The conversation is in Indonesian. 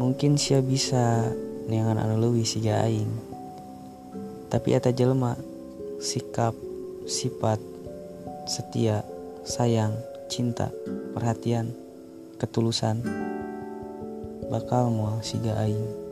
mungkin sia bisa neangan anu leuwih siga aing. Tapi eta jelema sikap sifat setia sayang cinta perhatian ketulusan bakal mual siga aing.